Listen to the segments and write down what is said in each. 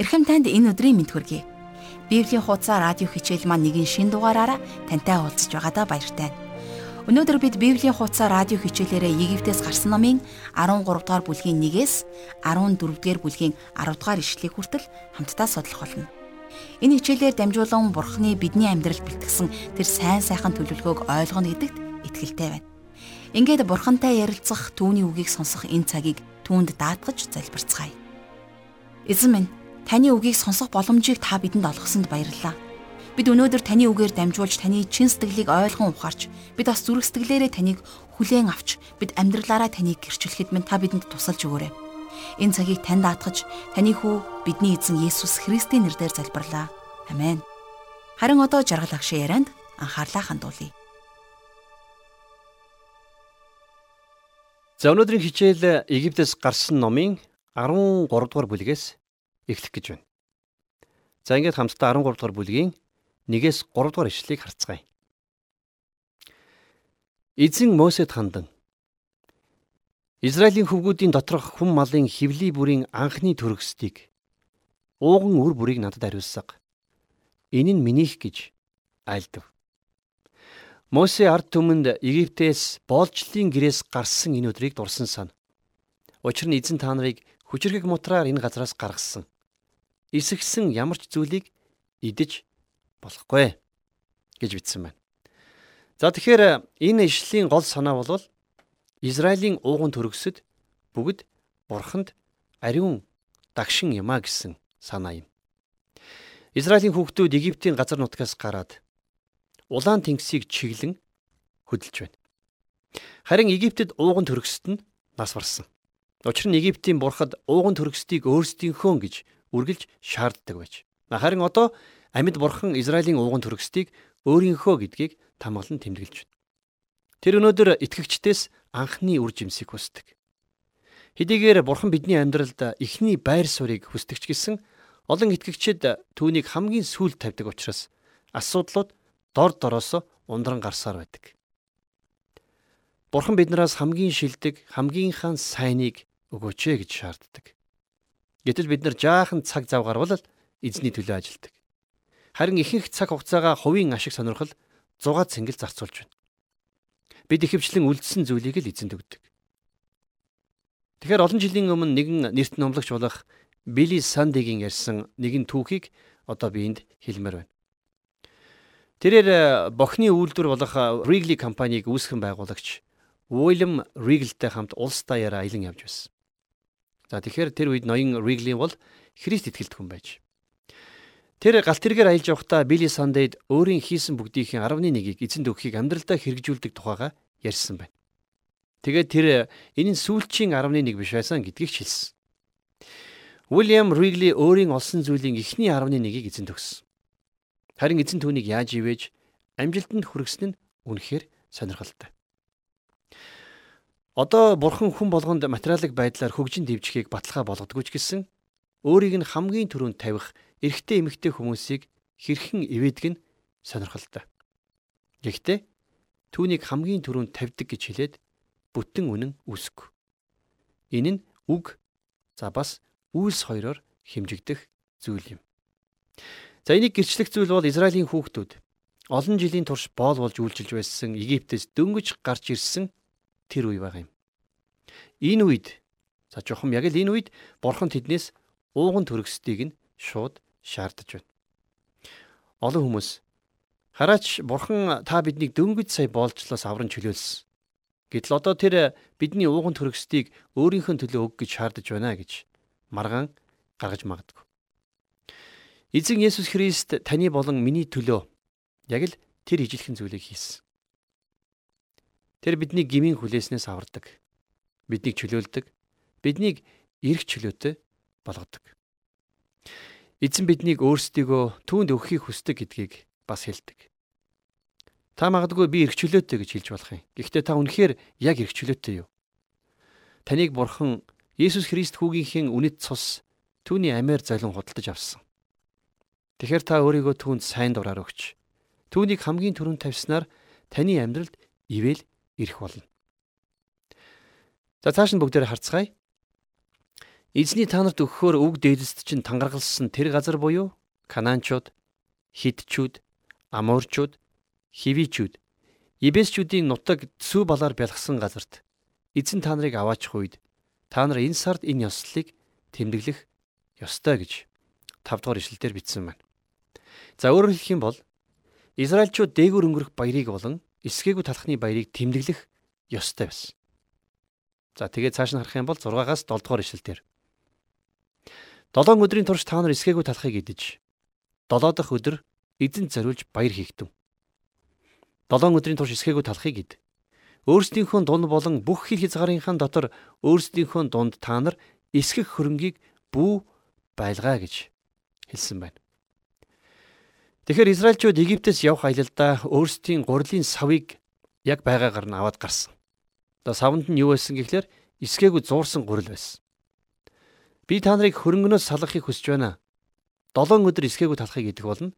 Эрхэм танд энэ өдрийн мэд хүргэе. Библийн хуудас радио хичээл маань нэгэн шин дугаараараа тантай уулзч байгаадаа баяртай. Өнөөдөр бид Библийн хуудас радио хичээлээрээ Египтээс гарсан номын 13 дугаар бүлгийн 1-ээс 14 дугаар бүлгийн 10 дугаар ишлэгийг хүртэл хамтдаа судлах болно. Энэ хичээлээр дамжуулан Бурхны бидний амьдралд бэлтгэсэн тэр сайн сайхан төлөвлөгөөг ойлгоно гэдэгт итгэлтэй байна. Ингээд Бурхантай ярилцах, түүний үгийг сонсох энэ цагийг түүнд даатгаж залбирцгаая. Эзэн минь Таны үгийг сонсох боломжийг та бидэнд олгосонд баярлалаа. Бид өнөөдөр таны үгээр дамжуулж таны чин сэтгэлийг ойлгон ухаарч бид бас зүрх сэтгэлээрээ таныг хүлээн авч бид амьдралаараа таныг гэрчлэхэд минь та бидэнд тусалж өгөөрэй. Энэ цагийг танд даатгаж таны хүү бидний эзэн Есүс Христийн нэрээр залбирлаа. Амен. Харин одоо жаргал агшаа ярианд анхаарлаа хандуулъя. За өнөөдрийн хичээл Египтээс гарсан номын 13 дугаар бүлгээс эхлэх гэж байна. За ингээд хамтдаа 13 дугаар бүлгийн 1-ээс 3 дугаар ишлэлийг харцгаая. Эзэн Мосед хандан Израилийн хөвгүүдийн доторх хүм малын хевли бүрийн анхны төрөсдгийг ууган үр бүрийг надад ариулсаг. Энэ нь минийх гэж айлдав. Мосе ард түмэнд Египтээс боолжлын гэрээс гарсан энэ өдрийг дурсан сан. Учир нь эзэн та нарыг хүчрхэг мутраар энэ газраас гаргасан эсэгсэн ямар ч зүйлийг идэж болохгүй гэж бичсэн байна. За тэгэхээр энэ ишлийн гол санаа бол Израилийн ууган төрөсөд бүгд бурханд ариун дагшин юмаа гэсэн санаа юм. Израилийн хүүхдүүд Египтийн газар нутгаас гараад улаан тэнгисийг чиглэн хөдөлж байна. Харин Египтэд ууган төрөсөд нь нас барсан. Учир нь Египтийн бурхад ууган төрөсдгийг өөрсдийнхөө гэж үргэлж шаарддаг байж. Харин одоо амьд бурхан Израилийн ууган төрөсдгийг өөрийнхөө гэдгийг тамгалан тэмдэглэж байна. Тэр өнөөдөр итгэгчдээс анхны үр жимсийг хүсдэг. Хэдийгээр бурхан бидний амьдралд эхний байр суурийг хүсдэг ч гэсэн олон итгэгчид түүнийг хамгийн сүүлд тавьдаг учраас асуудлууд дор дороос ундран гарсаар байдаг. Бурхан биднээс хамгийн шилдэг, хамгийн хаан сайныг өгөөч гэж шаарддаг. Гэтэл бид нар жаахан цаг зав гарвал эзний төлөө ажилдаг. Харин ихэнх цаг хугацаагаа хувийн ашиг сонирхол зугаа цэнгэл зарцуулж байна. Бид ихэвчлэн үлдсэн зүйлийг л эзэнд өгдөг. Тэгэхээр олон жилийн өмнө нэгэн нэрт номлогч болох Билли Сандигийн ярьсан нэгэн түүхийг одоо биэнд хэлмээр байна. Тэрээр э, бохны үйлдвэр болох Wrigley компанийг үүсгэн байгуулагч Уильям Wrigley-тэй хамт улс даяараа аялан явж байсан. За тэгэхээр тэр үед ноён Риглин бол Христ итгэлт хүн байж. Тэр галт тэргээр аялж явахдаа Билли Сандейд өөрийн хийсэн бүгдийнхээ 11-ийг эзэнд өгөхийг амьдралдаа хэрэгжүүлдэг тухайга ярьсан байна. Тэгээд тэр энэ нь сүүлчийн 11 биш байсан гэдгийг хэлсэн. Уильям Ригли өөрийн олсон зүйлийн эхний 11-ийг эзэнд өгсөн. Харин эзэн түүнийг яаж ивэж амжилтанд хүргэсэн нь үнэхээр сонирхолтой. Одоо бурхан хүн болгонд материалын байдлаар хөгжин дэвжихийг баталгаа болгодгүй ч гэсэн өөрийг нь хамгийн түрүүнд тавих эрэгтэй эмэгтэй хүмүүсийг хэрхэн ивэдэг нь сонирхолтой. Гэхдээ түүнийг хамгийн түрүүнд тавьдаг гэж хэлээд бүтэн үнэн үүсэв. Энэ нь үг за бас үйлс хоёроор хэмжигдэх зүйл юм. За энийг гэрчлэх зүйл бол Израилийн хүүхдүүд олон жилийн турш боол болж үйлчилж байсан Египтээс дөнгөж гарч ирсэн тэр үе байгаа юм. Энэ үед за жохом яг л энэ үед бурхан тэднээс ууган төрөсдгийг нь шууд шаардаж байна. Олон хүмүүс хараач бурхан та биднийг дөнгөж сая боолжлоос авран чөлөөлсөн. Гэтэл одоо тэр бидний ууган төрөсдгийг өөрийнхөө төлөө өг гэж шаардаж байна гэж маргаан гаргаж магадгүй. Эзэн Есүс Христ таны болон миний төлөө яг л тэр ижилхэн зүйлийг хийсэн. Тэр бидний гмийн хүлээснээс авардаг. Биднийг чөлөөлдөг. Биднийг эрх чөлөөтэй болгодог. Эзэн биднийг өөрсдийгөө түүнд өгөхийг хүсдэг гэдгийг бас хэлдэг. Та магадгүй би эрх чөлөөтэй гэж хэлж болох юм. Гэхдээ та үнэхээр яг эрх чөлөөтэй юу? Таныг бурхан Есүс Христ хүүгийнхээ үнэт цус түүний амиар залин худалдаж авсан. Тэгэхээр та өөрийгөө түүнд сайн дураар өгч түүнийг хамгийн түрүүнд тавьснаар таны амьдралд ивэл ирэх болно. За цааш нь бүгдээр харцгаая. Эзний та нарт өгөхөөр үг дээдэст чинь тангаргалсан тэр газар буюу Канаанчууд, Хитчүүд, Аморчууд, Хивичүүд, Ибесчүүдийн нутаг цүү балаар бялгсан газарт эзэн та нарыг аваачих үед та нар энэ сард энэ ёслолыг тэмдэглэх ёстой гэж 5 дугаар ишлэлдэр бичсэн байна. За өөрөөр хэлэх юм бол Израильчууд дээгүүр өнгөрөх баярыг болон эсгээгүй талхны баярыг тэмдэглэх ёстой байсан. За тэгээд цааш нь харах юм бол 6-аас 7 дугаар ишлэлдэр 7 өдрийн турш та нар эсгээгүй талхыг идэж 7 дахь өдөр эзэн зориулж баяр хийгдэв. 7 өдрийн турш эсгээгүй талхыг ид. Өөрсдийнхөө дунд болон бүх хил хязгаарынхаа дотор өөрсдийнхөө дунд та нар эсгэх хөрөнгийг бүү байлгаа гэж хэлсэн байна. Тэгэхээр Израильчууд Египтээс явх аялалдаа өөрсдийн гурилын савыг яг байгаагаар нь аваад гарсан. Одоо савнд нь юу байсан гэхлээр эсгээгүй зуурсан гурил байсан. Би та нарыг хөрөнгнөөс салгахыг хүсэж байна. 7 өдөр эсгээгүй талахыг идэх болно.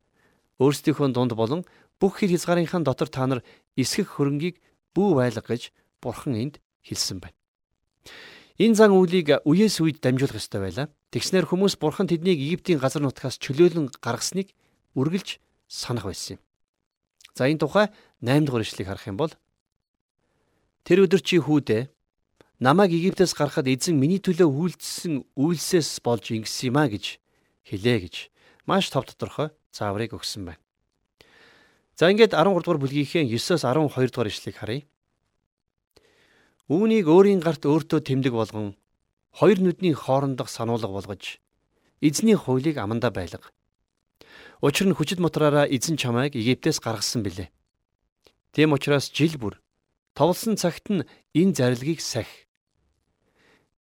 Өөрсдийнхөө дунд болон бүх хэр хязгаарынхаа дотор та нар эсгэх хөрөнгийг бүү байлга гэж Бурхан энд хэлсэн байна. Энэ зан үйлийг үеэс үед дамжуулах ёстой байлаа. Тэгснээр хүмүүс Бурхан тэднийг Египтийн газар нутгаас чөлөөлөн гаргасныг үргэлж санах байсан юм. За энэ тухай 8 дугаар ишлэгийг харах юм бол Тэр өдөр чи хүүдээ намайг Египтээс гаргахад эзэн миний төлөө үйлдэлсэн үйлсээс болж ингэсэн юм а гэж хэлээ гэж маш тов тодорхой зааврыг өгсөн байна. За ингээд 13 дугаар бүлгийнхээ 9-оос 12 дугаар ишлэгийг харъя. Үүнийг өөрийн гарт өөртөө тэмдэг болгон хоёр нүдний хоорондох сануулга болгож эзний хуулийг амандаа байлга. Учир нь хүчит мотраараа эзэн чамайг Египтээс гаргасан билээ. Тийм учраас жил бүр товлсон цагт нь энэ зарилгийг сахи.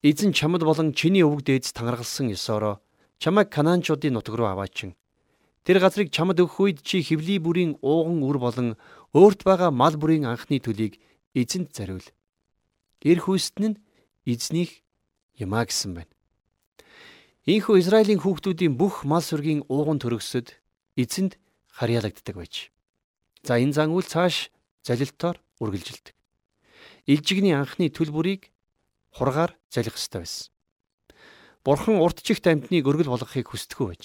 Эзэн чамд болон чиний өвөг дээдс тангаргалсан ёсороо чамайг Канаанчуудын нутаг руу аваачин. Тэр газрыг чамд өгөх үед чи хевли бүрийн ууган үр болон өөрт байгаа мал бүрийн анхны төлийг эзэнт зариул. Эр хүүстэн нь эзнийх юмаа гэсэн байна. Ийхүү Израилийн хүүхдүүдийн бүх мал сүргийн ууган төрөсөд эзэнд харьяалагддаг байж. За энэ зан үйл цааш залилтоор үргэлжилдэг. Илжигний анхны төл бүрийг хургаар залих ёстой байсан. Бурхан урт чихт амьтныг өргөл болгохыг хүсдэггүй байж.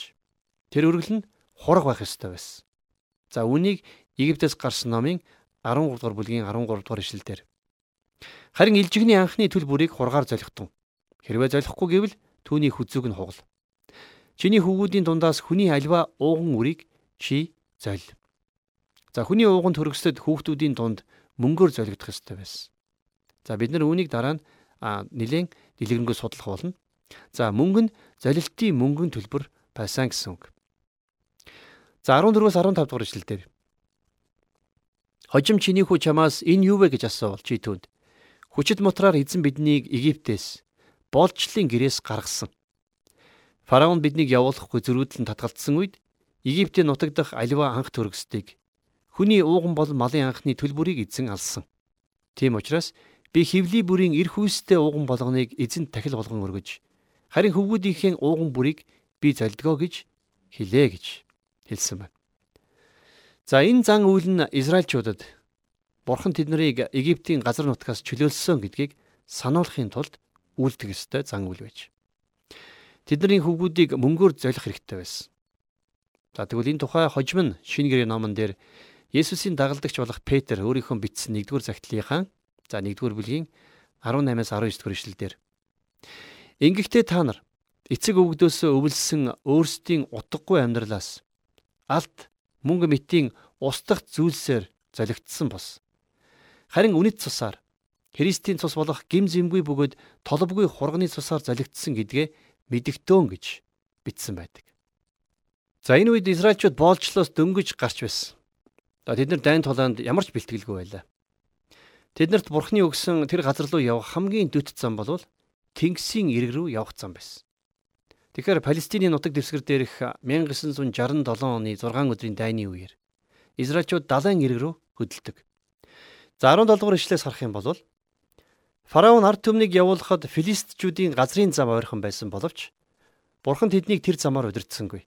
Тэр өргөл нь хураг байх ёстой байсан. За үүнийг Египтээс гарсан номын 13 дугаар бүлгийн 13 дугаар ишлэлдэр. Харин илжигний анхны төл бүрийг хургаар золихтун. Хэрвээ золихгүй гэвэл түүний хүзүүг нь хугал. Чиний хөвгүүдийн дундаас хүний альва ууган үрийг чи золь. За хүний ууган төрөсөд хүүхдүүдийн дунд мөнгөөр золигдох ёстой байсан. За бид нар үүнийг дараа нь нэлээд дэлгэрэнгүй судлах болно. За мөнгө нь золилтын мөнгөн төлбөр байсан гэсэн үг. За 14-өөс 15 дугаар ишлэлдэр. Хожим чиний хүү чамаас энэ юу вэ гэж асуувал чи түүнд. Хүчит мотраар эзэн биднийг Египтээс болчлын гэрээс гаргасан. Фараон биднийг явуулахгүй зөрүүдлэн татгалцсан үед Египтийн нутаг дахь аливаа анх төрөсдгийг хүний ууган бол малын анхны төлбөрийг эзэн алсан. Тийм учраас би хевли бүрийн эр хүүстэй ууган болгоныг эзэнд тахил болгон өргөж харин хөвгүүдийнхээ ууган бүрийг би зольдгоо гэж хэлээ гэж хэлсэн байна. За энэ зан үйл нь Израильчуудад Бурхан тэднийг Египтийн газар нутгаас чөлөөлсөн гэдгийг сануулахын тулд үйлдэх ёстой зан үйл байж. Тэдний хөвгүүдийг мөнгөөр золих хэрэгтэй байсан. За тэгвэл энэ тухай хожим нь шинэ гэрээ номон дээр Есүсийн дагалдагч болох Петр өөрийнхөө бичсэн 1-р загтлынхаа за 1-р бүлгийн 18-аас 19 дугаар ишлэлдэр Ингэхдээ та нар эцэг өвгдөөсөө өвлсөн өөрсдийн утгагүй амьдралаас алт мөнгө мэтийн устдах зүйлсээр золигдсон бос. Харин үнэт цусаар Христийн цус болох гим зэмгүй бөгөөд толбгүй хурганы цусаар золигдсон гэдгээ мэдгтөөн гэж бичсэн байдаг. За энэ үед Израильчууд боолчлоос дөнгөж гарч байсан. Тэд нар дайн тулаанд ямар ч бэлтгэлгүй байлаа. Тэднэрт Бурхны өгсөн тэр газар руу явах хамгийн дөт зам бол Тэнгисийн ирэг рүү явах зам байсан. Тэгэхээр Палестиний нутаг дэвсгэр дээрх 1967 оны 6 өдрийн дайны үеэр Израильчууд далайн ирэг рүү хөдөлдөг. За 17 дугаар ишлээс харах юм бол Фараон ард түмнийг явуулахад филистичүүдийн газрын зам ойрхон байсан боловч Бурхан тэднийг тэр замаар удирдсангүй.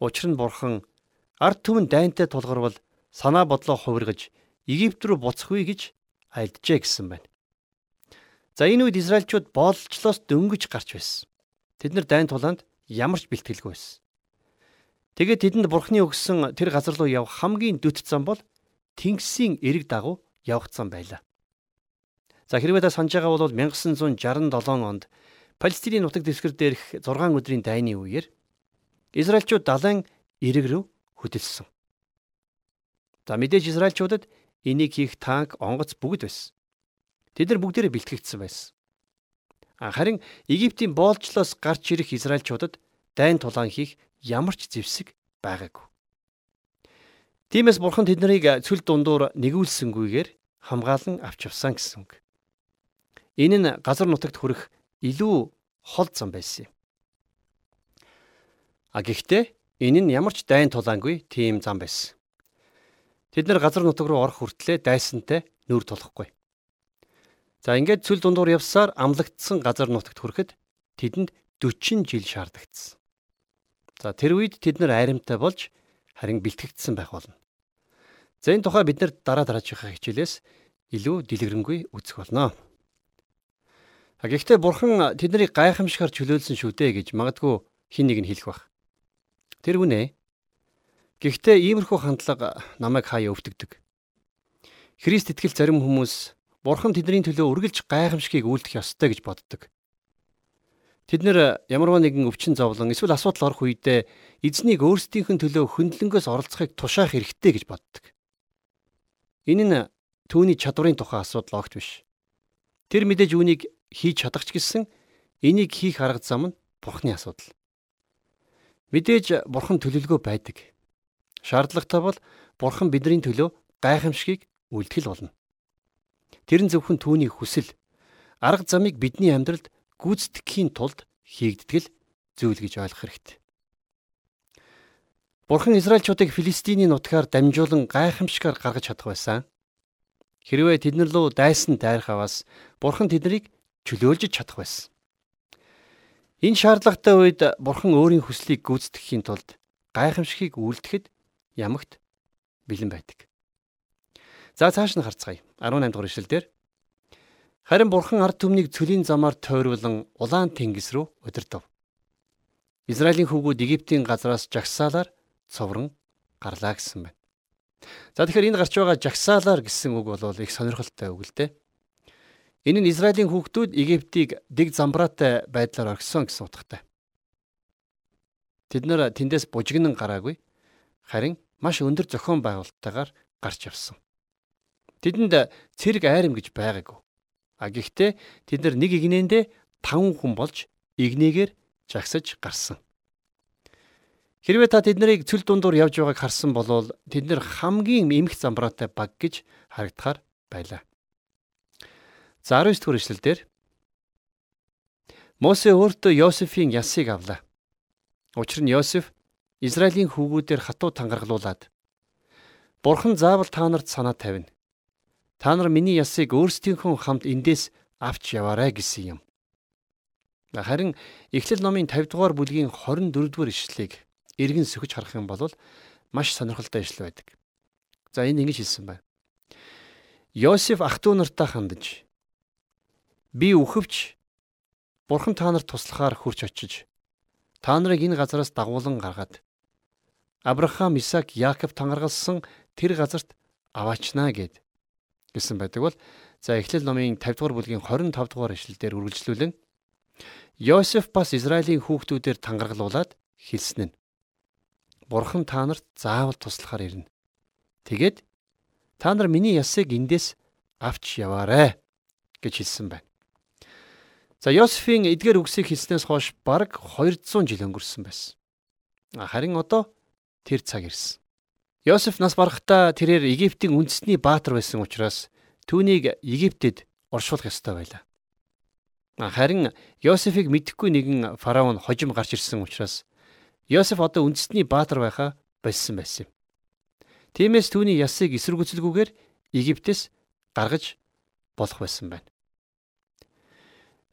Учир нь Бурхан ард түмэн дайнтай тулгарвал санаа бодлоо хувиргаж Египт рүү буцахгүй гэж айлджээ гэсэн байна. За энэ үед Израильчууд боолчлоос дөнгөж гарч байсан. тэд нар дайн тулаанд ямар ч бэлтгэлгүй байсан. Тэгээд тэдэнд бурхны өгсөн тэр газар руу явах хамгийн дөт зам бол Тэнгисийн эрэг дагуу явах зам байлаа. За хэрвээ та санаж байгаа бол 1967 онд Палестиний нутаг дэвсгэр дээрх 6 өдрийн дайны үеэр Израильчууд далайн эрэг рүү хөдөлсөн. За мэдээж Израильчуудад энийг хийх танк, онгоц бүгд байсан. Тэд нар бүгдээрээ бэлтгэгдсэн байсан. Харин Египтийн боолжлоос гарч ирэх Израильчуудад дайн тулаан хийх ямар ч зэвсэг байгаагүй. Тиймээс бурхан тэднийг цүл дундуур нэгүүлсэнгүйгээр хамгаалan авч явсан гэсэн үг. Энэ нь газар нутагт хүрэх илүү хол зам байсан юм. А гэхдээ энэ нь ямар ч дайн тулаангүй тийм зам байсан. Тэд нар газар нутаг руу орох хүртлээр дайсантай нүур тулахгүй. За ингээд цүл дундуур явсаар амлагдсан газар нутагт хүрэхэд тэдэнд 40 жил шаардагдсан. За тэр үед тэд нар айрамтай болж харин бэлтгэгдсэн байх болно. За энэ тухай бид нар дараа дараачихаа хичээлээс илүү дэлгэрэнгүй үзэх болно. Гэхдээ бурхан тэднийг гайхамшигар чөлөөлсөн шүү дээ гэж магадгүй хин нэг нь хэлэх бах. Тэр үнэ. Гэхдээ иймэрхүү хандлага намайг хаяа өвтгдөг. Христ итгэл зарим хүмүүс бурхан тэдний төлөө үргэлж гайхамшигыг үйлдэх ёстой гэж боддог. Тэд нэр ямарваа нэгэн өвчин зовлон эсвэл асуудал орох үедээ эзнийг өөрсдийнх нь төлөө хөндлөнгөөс оролцохыг тушаах хэрэгтэй гэж боддог. Энэ нь түүний чадварын тухай асуудал огт биш. Тэр мэдээж үүнийг хийж чадах ч гэсэн энийг хийх арга зам нь Бурхны асуудал. Мэдээж Бурхан төлөвлөгөө байдаг. Шаардлагатай бол Бурхан бидний төлөө гайхамшигыг үлдгэл болно. Тэр нь зөвхөн түүний хүсэл арга замыг бидний амьдралд гүйцэтгэхийн тулд хийгддэг зүйл гэж ойлгох хэрэгтэй. Бурхан Израильчуудыг Филистиний нутгаар дамжуулан гайхамшигар гаргаж чадах байсан. Хэрвээ тэднэр лөө дайсан дайрах аваас Бурхан тэднийг чөлөөлж чадах байсан. Энэ шаардлагатай үед Бурхан өөрийн хүслийг гүйцэтгэхийн тулд гайхамшигыг үйлдэхэд ямагт бэлэн байдаг. За цааш нь харцгаая. 18 дугаар ишлэлдэр Харин бурхан ард түмнийг цөлийн замаар тойруулан улаан тэнгис рүү удирдав. Израилийн хүүгүүд Египтийн газраас жагсаалаар цоврон гарлаа гэсэн байна. За тэгэхээр энэ гарч байгаа жагсаалаар гэсэн үг бол их сонирхолтой үг л дээ. Энэ нь Израилийн хүүхдүүд Египтийг дэг замбраатай байдлаар орхисон гэсэн утгатай. Тэд нэр тэндээс бужигнан гараагүй харин маш өндөр зохион байгуулалттайгаар гарч явсан. Тэдэнд цэрэг айрам гэж байгаагүй. А гэхдээ тэд нар нэг игнэндээ 5 хүн болж игнэгээр жагсаж гарсан. Хэрвээ та тэднийг цөл дундуур явж байгааг харсан бол тэд нар хамгийн эмх замбраатай баг гэж харагдахаар байлаа. За 19 дугаар эшлэлдэр Мосе өөртөө Йосефийн ясыг авлаа. Учир нь Йосеф Израилийн хүүгүүдээр хатуу тангаргалуулад Бурхан заавал та нарт санаа тавина. Та нар миний ясыг өөрсдийнхөө хамт эндээс авч яваарай гэсэн юм. Харин Эхлэл номын 50 дугаар бүлгийн 24 дугаар ишлэлийг эргэн сөхөж харах юм бол маш сонирхолтой ишлэл байдаг. За энэ ингэж хэлсэн байна. Йосеф ах トゥ нартай хандаж би үхвч Бурхан та нарт туслахаар хурч очиж та нарыг энэ газараас дагуулan гаргаад Авраам, Исаак, Яаков тангаргалсан тэр газарт аваачнаа гэд гэсэн байдаг бол за Эхлэл номын 50 дугаар бүлгийн 25 дугаар ишлэлдэр үргэлжлүүлэн Йосеф бас Израилийн хүүхдүүдээр тангаргалуулад хэлсэн нь Бурхан та нарт заавал туслахаар ирнэ. Тэгээд та нар миний ясыг эндээс авч яваарэ гэж хэлсэн байна. За Йосефийн эдгээр үгсийг хэлснээс хойш бараг 200 жил өнгөрсөн байсан. Харин одоо тэр цаг ирсэн. Йосеф нас барахтаа тэрээр Египтийн үндэсний баатар байсан учраас түүнийг Египтэд оршуулах ёстой байлаа. Харин Йосефийг мэдхгүй нэгэн фараон хожим гарч ирсэн учраас Йосеф одоо үндэсний баатар байхаа болсон байсан юм. Тиймээс түүний ясыг эсэргүүцэлгүйгээр Египтээс гаргаж болох байсан байна.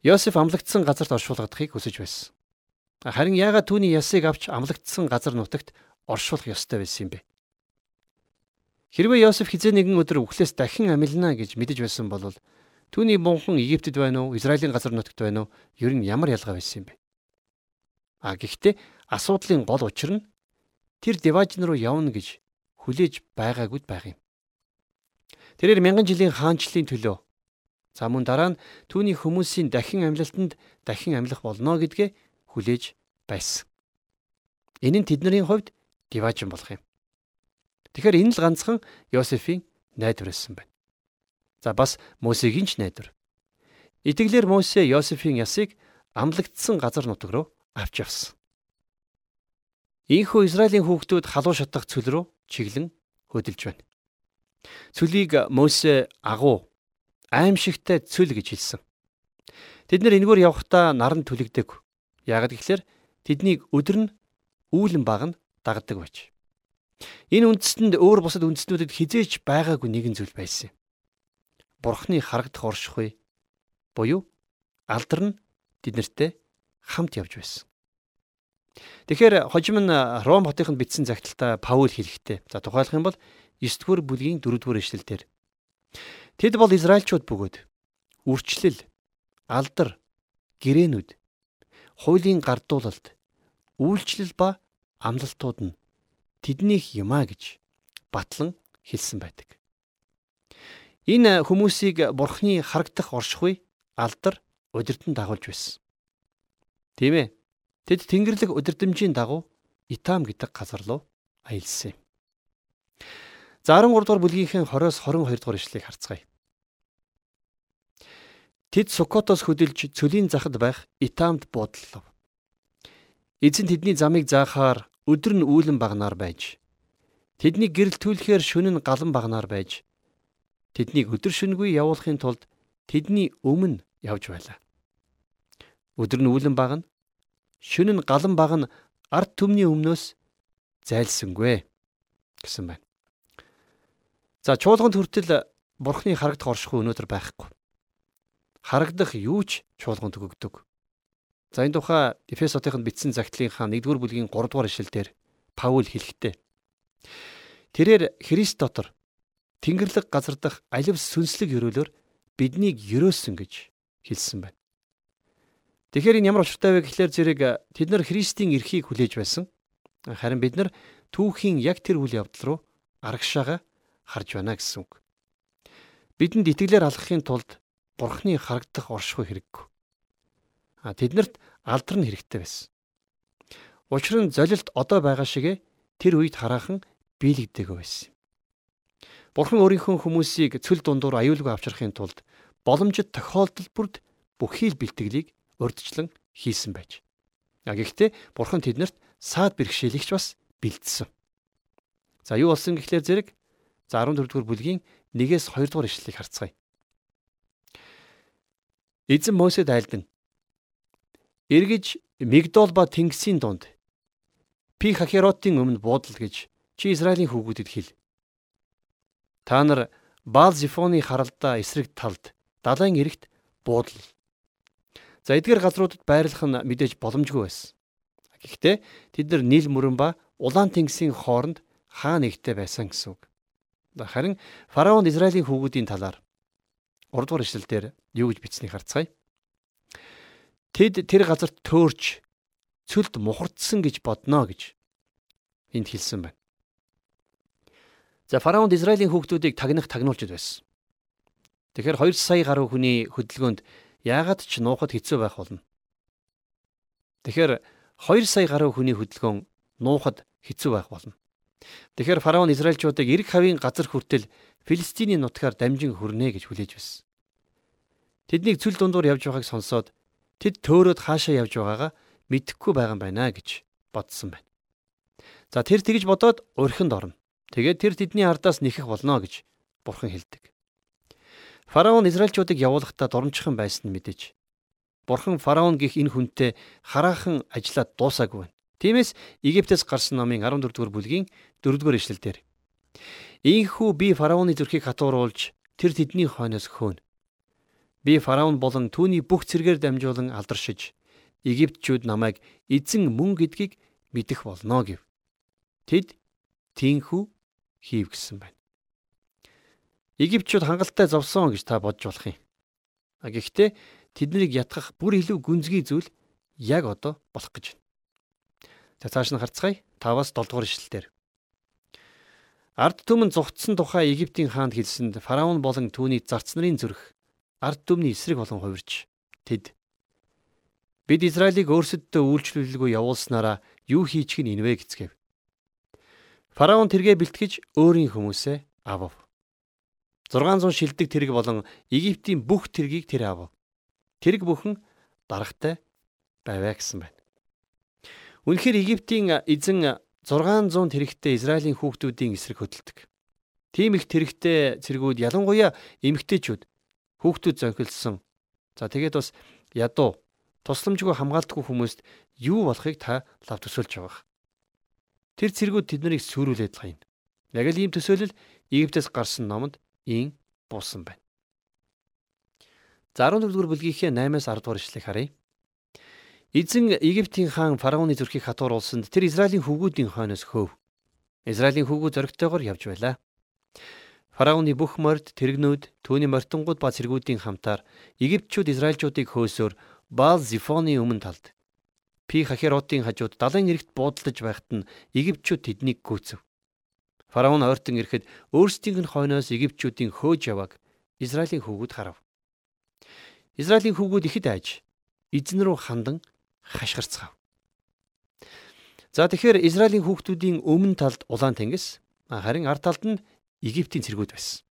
Йосеф амлагдсан газарт оршуулгадахыг хүсэж байсан. Харин яагаад түүний ясыг авч амлагдсан газар нутагт оршуулах ёстой байсан юм бэ? Хэрвээ Йосеф хизээ нэгэн өдөр үхлээс дахин амилна гэж мэдэж байсан бол түүний бунхан Египтэд байна уу, Израилийн газар нутагт байна уу? Ер нь ямар ялгаа байсан юм бэ? А гэхдээ асуудлын гол учир нь тэр Деважин руу явна гэж хүлээж байгаагүй байх юм. Тэрээр мянган жилийн хаанчлалын төлөө за мөн дараа нь түүний хүмүүсийн дахин амьлалтанд дахин амьлах болно гэдгээ хүлээж байсан. Энэ нь тэдний хувьд Деважин болох юм. Тэгэхээр энэ л ганцхан Йосефийн найдвар байсан байна. За бас Мосегийн ч найдвар. Итгэлээр Мосе Йосефийн ясыг амлагдсан газар нутаг руу авч явсан. Ийхүү Израилийн хүүхдүүд халуун шатах цөл рүү чиглэн хөдөлж байна. Цөлийг Мосе агуу аимшигтай цөл гэж хэлсэн. Тэд нэр энэгээр явхдаа наран түлэгдэг. Яг гэхэлэр тэднийг өдөр нь үүлэн баг нь дагдаг байж. Энэ үндэстэнд өөр бусад үндэстнүүдэд хизээч байгаагүй нэгэн зүйл байсан юм. Бурхны харагдах оршихуй буюу алдар нь тэднэртэй хамт явж байсан. Тэгэхээр хожим нь Ром хотынд бичсэн загталтаа Паул хэлэхдээ за тухайлах юм бол 9 дугаар бүлгийн 4 дугаар эшлэлдэр Тэд бол Израильчууд бөгөөд үрчлэл, алдар, гэрээнүүд, хуулийн гардуулалт, үйлчлэл ба амлалтууд нь тэднийх юмаа гэж батлан хэлсэн байдаг. Энэ хүмүүсийг бурхны харагдах оршихуй алдар удирдан дагуулж байсан. Тийм ээ. Тэд Тэнгэрлэг удирдамжийн дагуу Итам гэдэг газар руу аялсан юм. За 13 дугаар бүлгийнхээ 20-оос 22 дугаар ишлэгийг харцгаая. Тэд Сукотоос хөдөлж цөлийн захад байх Итамд буудлав. Эзэн тэдний замыг заахаар өдөр нь үүлэн багнаар байж тэдний гэрэл түлхэхээр шөнө нь галан багнаар байж тэднийг өдөр шөнөгүй явуулахын тулд тэдний өмнө явж байлаа. Өдөр нь үүлэн багна шөнө нь галан баг нь ард түмний өмнөөс зайлсангүй гэсэн байна. За чуулганд хүртэл бурхны харагдах оршихуй өнөөдөр байхгүй. Харагдах юу ч чуулганд өгөгдөг. За энэ тухай Эфесотынд бичсэн загтлынхаа 1-р бүлгийн 3-р ишлэлдэр Паул хэлэхдээ Тэрээр Христ дотор Тэнгэрлэг газар дах аливс сүнслэг өрөөлөөр биднийг өрөөсөн гэж хэлсэн байна. Тэгэхээр энэ ямар учиртай вэ гэхлээр зэрэг тэд нар Христийн эрхийг хүлээж байсан. Харин бид нар түүхийн яг тэр үйл явдал руу арагшаага харж байна гэсэн үг. Бидэнд итгэлээр алхахын тулд Бурхны харагдах оршихуй хэрэггүй. А тэднэрт алдар нь хэрэгтэй байсан. Учир нь золилт одоо байгаа шигэ тэр үед хараахан биелэгдээгүй байсан. Бурхан өөрийнхөө хүмүүсийг цөл дундуур аюулгүй авчрахын тулд боломжит тохиолдол бүрд бүхий л бэлтгэлийг урдчлан хийсэн байж. А гэхдээ бурхан тэднэрт саад бэрхшээлэгч бас бэлдсэн. За юу болсон гэхлээр зэрэг за 14 дугаар бүлгийн 1-ээс 2 дугаар ишлэлийг харцгаая. Эзэн Мосед айлдан эргэж Мигдол ба Тэнгисийн дунд Пи Хахеротын өмнө буудал гэж чи Израилийн хүүгүүдэд хэл. Та нар Баал Зифоны харалдаа эсрэг талд далайн эрэгт буудал За эдгээр газруудад байрлах нь мэдээж боломжгүй байсан. Гэхдээ тэд нар нийл мөрөн ба улаан тэнгисийн хооронд хаа нэгтэй байсан гэсэн үг. Харин фараон Израилийн хүүгүүдийн талаар 3 дугаар ишлэлдэр юу гэж бичснийг харцгаая. Тэд тэр газарт төөрч цөлд мухардсан гэж бодноо гэж энд хэлсэн байна. За фараонд Израилийн хүүхдүүдийг тагнах тагнуулж байсан. Тэгэхээр 2 сая гаруй хүний хөдөлгөөнд яагаад ч нуухад хэцүү байх болно. Тэгэхээр 2 сая гаруй хүний хөдөлгөөн нуухад хэцүү байх болно. Тэгэхээр фараон Израильчуудыг эрг хавийн газар хүртэл Филистиний нутгаар дамжин хүрнэ гэж хүлээж байсан. Тэднийг цүл дундуур явж байгааг сонсоод тэд төөрөөд хаашаа явж байгаагаа мэдэхгүй байгаа юм байна гэж бодсон байна. За тэр тэгж бодоод урхинд орно. Тэгээд тэр тэдний ардаас нэхэх болно гэж бурхан хэлдэг. Фараон Израильчуудыг явуулахдаа дурамчхан байсан нь мэдээж. Бурхан фараон гих энэ хүнтэй хараахан ажиллаад дуусаагүй байна. Тиймээс Египтээс гарсан номын 14 дугаар бүлгийн 4 дугаар ишлэлдэр Ийхүү би фараоны зүрхийг хатууруулж тэр тэдний хойноос хөөнө. Би фараон болон түүний бүх цэргээр дамжуулан алдаршиж Египтчүүд намайг эзэн мөн гэдгийг мэдэх болно гэв. Тэд тийхүү хийв гэсэн байна. Египтчүүд хангалттай зовсон гэж та бодж болох юм. Гэхдээ тэднийг ятгах бүр илүү гүнзгий зүйл яг одоо болох гэж байна. За цааш нь харцгаая. 5-аас 7 дугаар ишлэлээр. Ард түмэн зүгтсэн тухай Египтийн хаанд хэлсэнд фараон болон түүний зарц нарын зүрх ард түмний эсрэг болон хувирч тэд бид Израилийг өөрсөддөө үйлчлүүлэлгүй явуулснараа юу хийчих нь инвэ гэцгээв. Фараон тэргээ бэлтгэж өөрийн хүмүүсээ авав. 600 шилдэг тэрэг болон Египтийн бүх тэргийг тэр авав. Тэрэг бүхэн дарагтай байваа гэсэн байна. Үнэхээр Египтийн эзэн 600 тэрэгтэй Израилийн хүүхдүүдийн эсрэг хөдөлдөг. Тийм их тэрэгтэй цэргүүд ялангуяа эмэгтэйчүүд хүүхдүүд зонхилсон. За тэгээд бас ядуу тусламжгүй хамгаалдаггүй хүмүүст юу болохыг та лав төсөөлж байгаа. Тэр цэргүүд тэднийг сүрүүлээд л хаяна. Яг л ийм төсөөлөл Египтээс гарсан номонд ийн буусан байна. За 14-р бүлгийнхээ 8-аас 10 дугаар ишлэгийг харъя. Эзэн Египтийн хаан фараоны зүрхийг хатууруулсанд тэр Израилийн хүүгүүдийн хойноос хөөв. Израилийн хүүгүүд зоригтойгоор явж байлаа. Фараоны бүх морд, тэрэгнүүд, түүний мортонгууд ба цэргүүдийн хамтаар Египтчүүд Израильчуудыг хөөсөөр Баал Зифоны өмнө талд Пи Хахеротын хажууд далайн эрэгт буудалж байхад нь Египтчүүд тэднийг гүйцэв. Фараон ойртон ирэхэд өөрсдийнх нь хойноос Египтчүүдийн хөөж явааг Израилийн хүүгүүд харав. Израилийн хүүгүүд ихэд айж эзэн рүү хандан хашгирцгаав. За тэгэхээр Израилийн хүүхдүүдийн өмнө талд улаан тэнгис харин ард талд нь Египтийн цэргүүд байсан.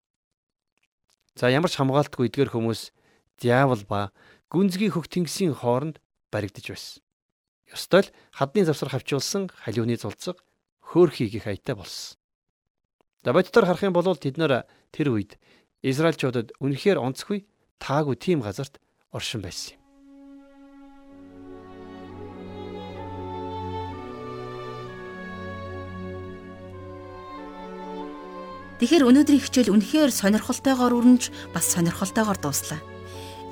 За ямар ч хамгаалтгүй эдгээр хүмүүс диавол ба гүнзгий хөх тэнгисийн хооронд баригдаж байсан. Ёстой л хадны завсар хавчуулсан халиуны зулцэг хөөхийг их аятай болсон. За боддоор харах юм бол тэд нэр тэр үед Израильчуудад үнэхээр онцгүй таагүй тийм газарт оршин байсан юм. Тэгэхээр өнөөдрийн хичээл үнэхээр сонирхолтойгоор өрнөж бас сонирхолтойгоор дууслаа.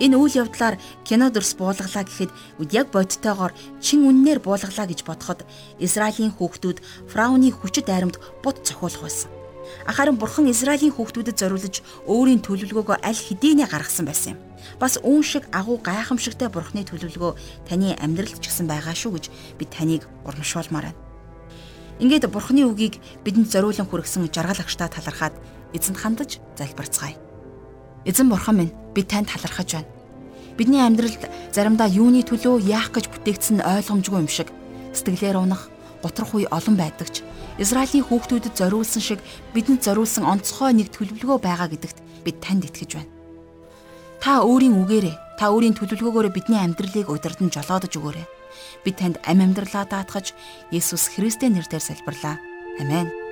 Энэ үйл явдлаар кино дөрс буулгалаа гэхэд яг бодтойгоор чин үннээр буулгалаа гэж бодоход Израилийн хүүхдүүд фрауны хүчит айрамд бут цохиулах байсан. Харин бурхан Израилийн хүүхдүүдэд зориулж өөрийн төлөвлөгөөгөө аль хэдийнэ гаргасан байсан юм. Бас үүн шиг агуу гайхамшигтай бурханы төлөвлөгөө таны амьдралд ч гэсэн байгаа шүү гэж би таныг урамшуулмаар байна. Ингээд бурханы үгийг бидэнд зориулан хүргэсэн жаргал агштаа талархаад эзэнд хандаж залбирцгаая. Эзэн бурхан минь би танд талархаж байна. Бидний амьдралд заримдаа юуны төлөө яах гэж бүтээгдсэн ойлгомжгүй юм шиг сэтгэлээр унах, готрох үе олон байдаг ч Израилийн хүүхдүүдэд зориулсан шиг бидэнд зориулсан онцгой нэг төлөвлөгөө байгаа гэдэгт бид танд итгэж байна. Та өөрийн үгээрээ, та өөрийн төлөвлөгөөгөөрөө бидний амьдралыг удирдан жолоодож өгөөрэй. Би танд амь амьдралаа даатгаж Есүс Христийн нэрээр залбирлаа. Амен.